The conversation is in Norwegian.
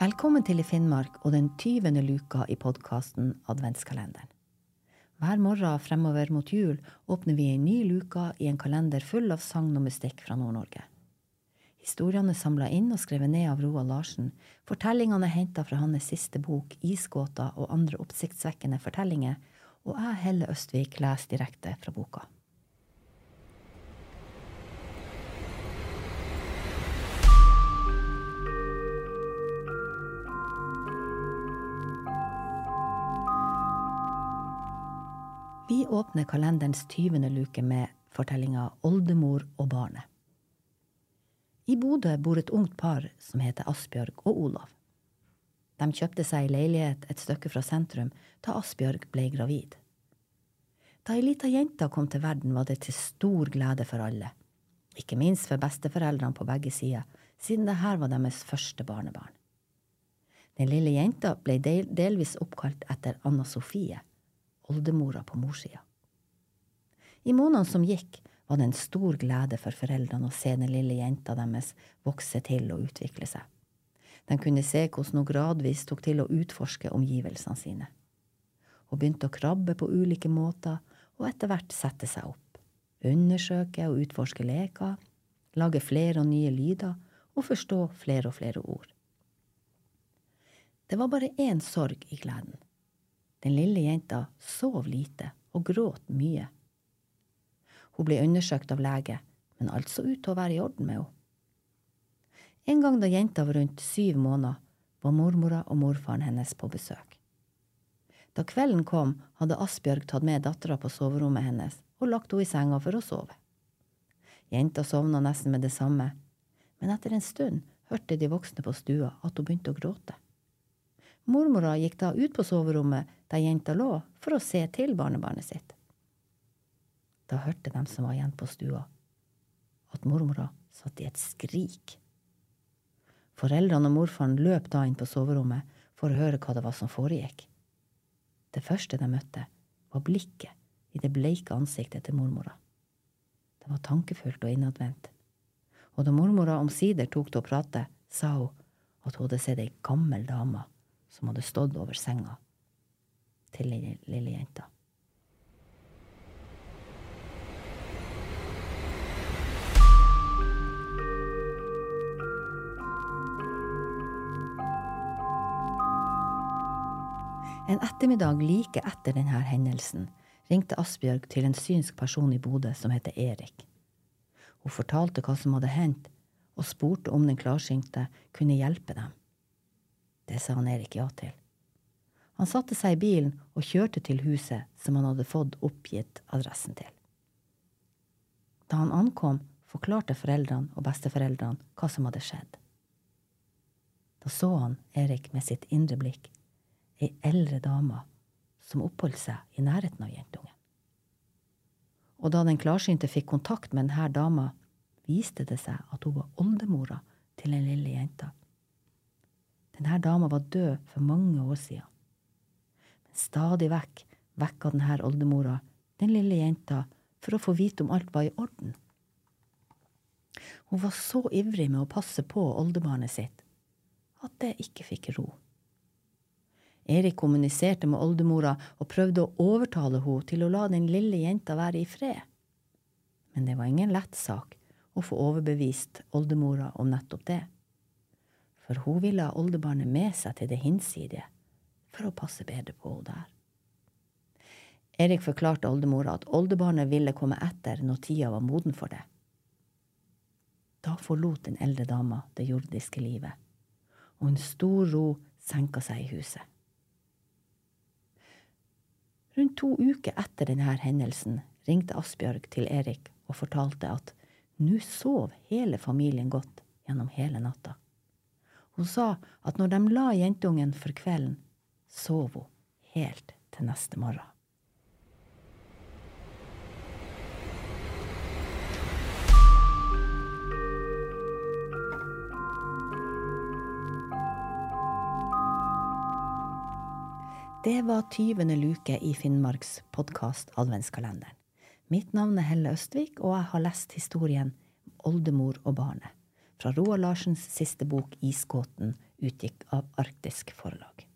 Velkommen til i Finnmark og den tyvende luka i podkasten Adventskalenderen. Hver morgen fremover mot jul åpner vi en ny luka i en kalender full av sagn og mystikk fra Nord-Norge. Historiene er samla inn og skrevet ned av Roald Larsen. Fortellingene er henta fra hans siste bok Isgåta og andre oppsiktsvekkende fortellinger, og jeg, Helle Østvik, leser direkte fra boka. Vi åpner kalenderens tyvende luke med fortellinga Oldemor og barnet. I Bodø bor et ungt par som heter Asbjørg og Olav. De kjøpte seg ei leilighet et stykke fra sentrum da Asbjørg ble gravid. Da ei lita jente kom til verden, var det til stor glede for alle, ikke minst for besteforeldrene på begge sider, siden dette var deres første barnebarn. Den lille jenta ble delvis oppkalt etter Anna Sofie, oldemora på morssida. I månedene som gikk, var det en stor glede for foreldrene å se den lille jenta deres vokse til og utvikle seg. De kunne se hvordan hun gradvis tok til å utforske omgivelsene sine. Hun begynte å krabbe på ulike måter og etter hvert sette seg opp, undersøke og utforske leker, lage flere og nye lyder og forstå flere og flere ord. Det var bare én sorg i gleden. Den lille jenta sov lite og gråt mye. Hun ble undersøkt av lege, men alt så ut til å være i orden med henne. En gang da jenta var rundt syv måneder, var mormora og morfaren hennes på besøk. Da kvelden kom, hadde Asbjørg tatt med dattera på soverommet hennes og lagt henne i senga for å sove. Jenta sovna nesten med det samme, men etter en stund hørte de voksne på stua at hun begynte å gråte. Mormora gikk da ut på soverommet der jenta lå, for å se til barnebarnet sitt. Da hørte de som var igjen på stua, at mormora satt i et skrik. Foreldrene og morfaren løp da inn på soverommet for å høre hva det var som foregikk. Det første de møtte, var blikket i det bleike ansiktet til mormora. Det var tankefullt og innadvendt. Og da mormora omsider tok til å prate, sa hun at hun hadde sett ei gammel dame som hadde stått over senga til lille, lille jenta. En ettermiddag like etter denne hendelsen ringte Asbjørg til en synsk person i Bodø som heter Erik. Hun fortalte hva som hadde hendt, og spurte om den klarsynte kunne hjelpe dem. Det sa han Erik ja til. Han satte seg i bilen og kjørte til huset som han hadde fått oppgitt adressen til. Da han ankom, forklarte foreldrene og besteforeldrene hva som hadde skjedd. Da så han Erik med sitt indre blikk, ei eldre dame som oppholdt seg i nærheten av jentungen. Og da den klarsynte fikk kontakt med denne dama, viste det seg at hun var oldemora til den lille jenta. Denne dama var død for mange år siden. Men Stadig vekk vekka denne oldemora den lille jenta for å få vite om alt var i orden. Hun var så ivrig med å passe på oldebarnet sitt at det ikke fikk ro. Erik kommuniserte med oldemora og prøvde å overtale henne til å la den lille jenta være i fred. Men det var ingen lett sak å få overbevist oldemora om nettopp det. For hun ville ha oldebarnet med seg til det hinsidige for å passe bedre på henne der. Erik forklarte oldemora at oldebarnet ville komme etter når tida var moden for det. Da forlot den eldre dama det jordiske livet, og en stor ro senka seg i huset. Rundt to uker etter denne hendelsen ringte Asbjørg til Erik og fortalte at nå sov hele familien godt gjennom hele natta. Hun sa at når de la jentungen for kvelden, sov hun helt til neste morgen. Det var 20. luke i Finnmarks podkast Adventskalenderen. Mitt navn er Helle Østvik, og jeg har lest historien Oldemor og barnet fra Roald Larsens siste bok Isgåten, utgikk av Arktisk Forlag.